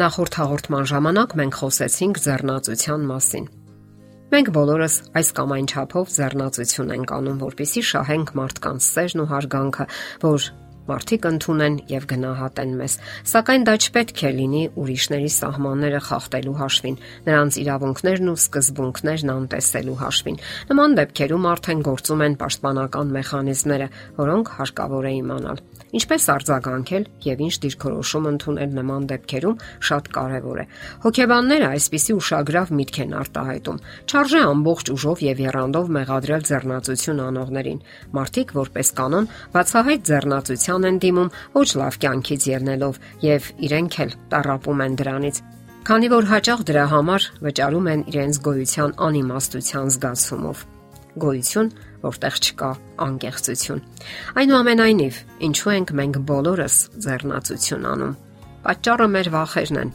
Նախորդ հաղորդման ժամանակ մենք խոսեցինք ձեռնացության մասին։ Մենք բոլորս այս կամ այն չափով ձեռնացություն ենք անում, որpիսի շահենք մարդկանց սերն ու հարգանքը, որ մարդիկ ընդունեն եւ գնահատեն մեզ։ Սակայն դա չպետք է լինի ուրիշների սահմանները խախտելու հաշվին, նրանց իրավունքներն ու սկզբունքներն անտեսելու հաշվին։ Նման դեպքերում արդեն գործում են պաշտպանական մեխանիզմները, որոնք հարկավոր է իմանալ։ Ինչպես արձագանքել եւ ինչ դիրքորոշում ընդունել նման դեպքերում շատ կարեւոր է։ Հոգեբանները այսպիսի ուշագրավ միտք են արտահայտում։ Չարժե ամբողջ ուժով եւ երանդով մեղադրել ձեռնացություն անողներին։ Մարդիկ որպես կանոն բացահայտ ձեռնացության են դիմում ոչ լավ կյանքից ելնելով եւ իրենք էլ տարապում են դրանից քանի որ հաճախ դրա համար վճարում են իրենց գոյության անիմաստության զգացումով գոյություն, որտեղ չկա անկեղծություն։ Այնուամենայնիվ, ինչու ենք մենք բոլորս ձեռնացություն անում։ Պատճառը մեր վախերն են։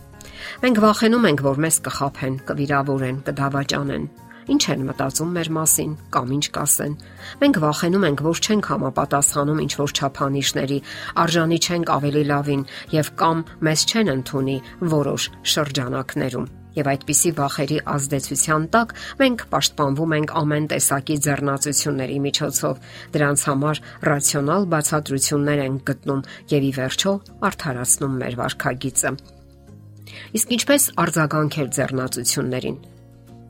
Մենք վախենում ենք, որ մեզ կխափեն, կվիրավորեն, կդավաճանեն։ Ինչ են մտածում մեր մասին կամ ինչ կասեն։ Մենք վախենում ենք, որ չենք համապատասխանում ինչ որ չափանիշների, արժանի չենք ավելի լավին եւ կամ մեզ չեն ընդունի որոշ շրջանակներում եւ այդպիսի վախերի ազդեցության տակ մենք պաշտպանվում ենք ամեն տեսակի ձեռնացությունների միջոցով։ Դրանց համար ռացիոնալ բացատրություններ են գտնում եւ ի վերջո արդարացնում մեր վարքագիծը։ Իսկ ինչպես արձագանքել ձեռնացություններին։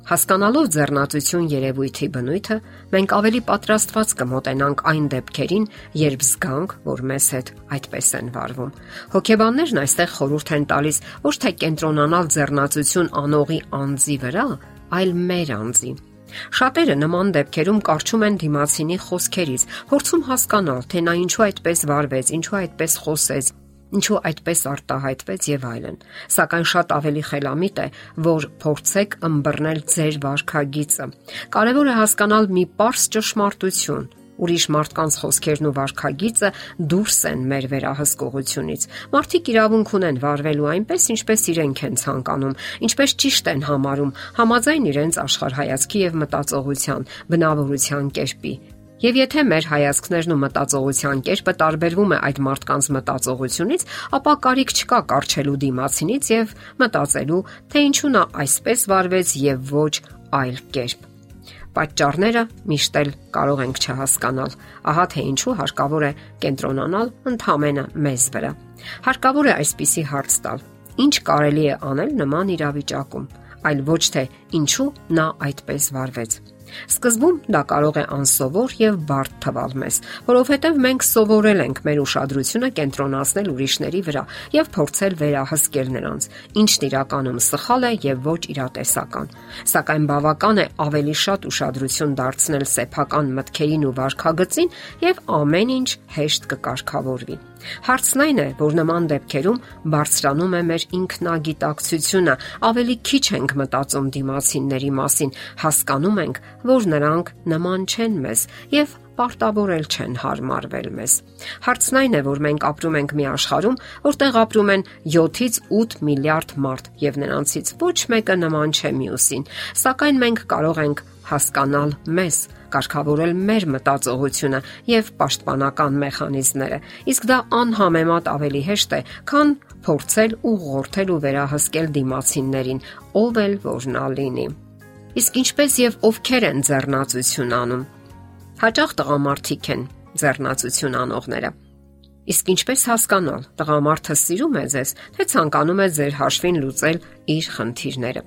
Հասկանալով ձեռնացություն երևույթի բնույթը, մենք ավելի պատրաստված կմոտենանք այն դեպքերին, երբ զգանք, որ մեզ հետ այդպես են վարվում։ Հոգեբաններն այստեղ խորհուրդ են տալիս ոչ թե կենտրոնանալ ձեռնացություն անողի անձի վրա, այլ մեր անձի։ Շատերը նման դեպքերում կարճում են դիմացինի խոսքերից, փորձում հասկանալ, թե նա ինչու այդպես վարվեց, ինչու այդպես խոսեց, ինչու այդպես արտահայտվեց եւ այլն։ Սակայն շատ ավելի խելամիտ է, որ փորձեք ըմբռնել ձեր վարքագիծը։ Կարևոր է հասկանալ մի པարս ճշմարտություն, ուրիշ մարդկանց խոսքերն ու վարքագիծը դուրս են մեր վերահսկողությունից։ Մարդիկ իրավունք ունեն վարվելու այնպես, ինչպես իրենք են ցանկանում, ինչպես ճիշտ են համարում, համաձայն իրենց աշխարհայացքի եւ մտածողության, բնավորության կերպի, Եվ եթե մեր հայացքներն ու մտածողության կերպը տարբերվում է այդ մարդկանց մտածողությունից, ապա կարիք չկա կարճելու դիմացինից եւ մտածելու, թե ինչու նա այսպես վարվեց եւ ոչ այլ կերպ։ Պատճառները միշտ էլ կարող ենք չհասկանալ։ Ահա թե ինչու հարկավոր է կենտրոնանալ ընդհանրապես մեզ վրա։ Հարկավոր է այսպիսի հարց տալ. Ինչ կարելի է անել նման իրավիճակում, այլ ոչ թե ինչու նա այդպես վարվեց։ Սկզբում դա կարող է անսովոր եւ բարդ թվալ մեզ, որովհետեւ մենք սովորել ենք մեր ուշադրությունը կենտրոնացնել ուրիշների վրա եւ փորձել վերահսկել նրանց, ինչն իրականում սխալ է եւ ոչ իրատեսական։ Սակայն բավական է ավելի շատ ուշադրություն դարձնել սեփական մտքերին ու վարքագծին եւ ամեն ինչ հեշտ կկարգավորվի։ Հարցն այն է, որ նման դեպքերում բարձրանում է մեր ինքնագիտակցությունը, ավելի քիչ ենք մտածում դիմացինների մասին, հասկանում ենք, որ նրանք նման չեն մեզ եւ պարտավորել չեն հարմարվել մեզ։ Հարցն այն է, որ մենք ապրում ենք մի աշխարհում, որտեղ ապրում են 7-ից 8 միլիարդ մարդ եւ նրանցից ոչ մեկը նման չէ մյուսին։ Սակայն մենք կարող ենք հասկանալ մեզ, կարգավորել մեր մտածողությունը եւ պաշտպանական մեխանիզմները։ Իսկ դա անհամեմատ ավելի հեշտ է, քան փորձել ուղղորդել ու վերահսկել դիմացիններին, ով էլ որ նա լինի։ Իսկ ինչպես եւ ովքեր են ձեռնացություն անում։ Հաճախ տղամարդիկ են ձեռնացություն անողները։ Իսկ ինչպես հասկանալ, տղամարդը սիրում է ձեզ, թե ցանկանում է ձեր հաշվին լուծել իր խնդիրները։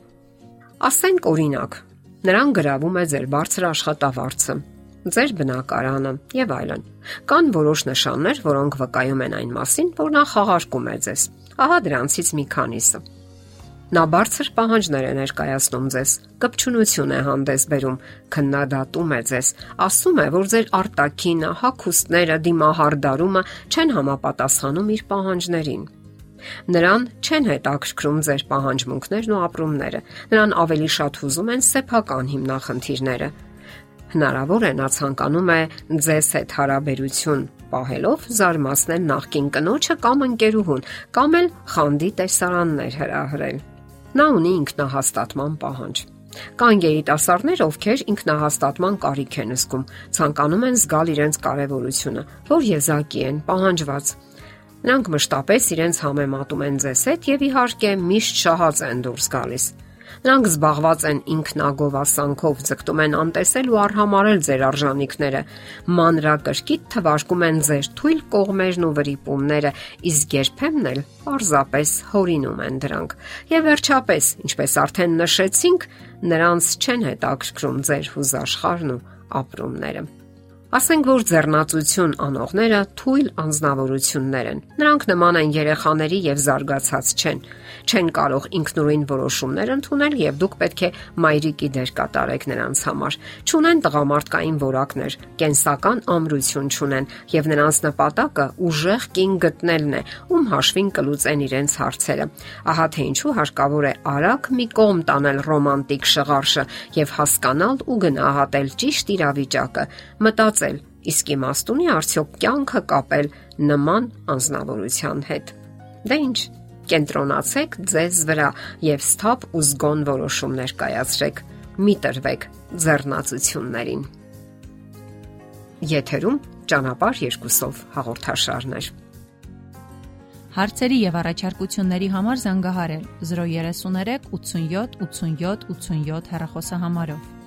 Ասենք օրինակ, Նրան գրավում է ձեր բարձր աշխատավարձը, ձեր բնակարանը եւ այլն։ Կան որոշ նշաններ, որոնք վկայում են այն մասին, որ նա խաղարկում է ձեզ։ Ահա դրանցից մի քանիսը։ Նա բարձր պահանջներ է ներկայացնում ձեզ, կպչունություն է հանդես բերում, քննադատում է ձեզ, ասում է, որ ձեր արտակինը, հակոստները, դիմահարդարումը չեն համապատասխանում իր պահանջներին Նրան չեն հետաքրքրում ձեր պահանջմունքներն ու ապրումները։ Նրան ավելի շատ հուզում են սեփական հիմնախնդիրները։ Հնարավոր է նա ցանկանում է ձեզ հետ հարաբերություն պահելով զարմացնել նախկին կնոջը կամ ընկերուհուն, կամ էլ խանդի տեսարաններ հրահրել։ Նա ունի ինքնահաստատման պահանջ։ Կան երիտասարդներ, ովքեր ինքնահաստատման կարիք են զգում, ցանկանում են զգալ իրենց կարևորությունը, որ եզակի են, պահանջված Նրանք մշտապես իրենց համեմատում են ձեզ հետ եւ իհարկե միշտ շահած են դուրս գալիս։ Նրանք զբաղված են ինքնագովասանքով, ձգտում են անտեսել ու արհամարել ձեր արժանինքները, մանրակրկիտ թվարկում են ձեր թույլ կողմերն ու վրիպումները, իսկ երբեմն էլ պարզապես հորինում են դրանք։ Եվ վերջապես, ինչպես արդեն նշեցինք, նրանց չեն հետաքրքրում ձեր հուզաշխարն ու ապրումները։ Ասենք որ ձեռնացություն անողները թույլ անznավորություններ են։ Նրանք նման են երեխաների եւ զարգացած չեն չեն կարող ինքնուրույն որոշումներ ընդունել եւ դուք պետք է մայրիկի դեր կատարեք նրանց համար։ Չունեն տղամարդկային որակներ, կենսական ամրություն չունեն եւ նրանց նպատակը ուժեղ կին գտնելն է, ում հաշվին կլուծեն իրենց հարցերը։ Ահա թե ինչու հարկավոր է արագ մի կողմ տանել ռոմանտիկ շղարշը եւ հասկանալ ու գնահատել ճիշտ իրավիճակը, մտածել իսկ իմաստ ունի արդյոք կյանքը կապել նման անznավորության հետ։ Դե ինչ, Կենտրոնացեք ձեզ վրա եւ սթափ ու զգոն որոշումներ կայացրեք։ Մի տրվեք ձեռնացություններին։ Եթերում ճանապարհ երկուսով հաղորդաշարներ։ Հարցերի եւ առաջարկությունների համար զանգահարել 033 87 87 87 հեռախոսահամարով։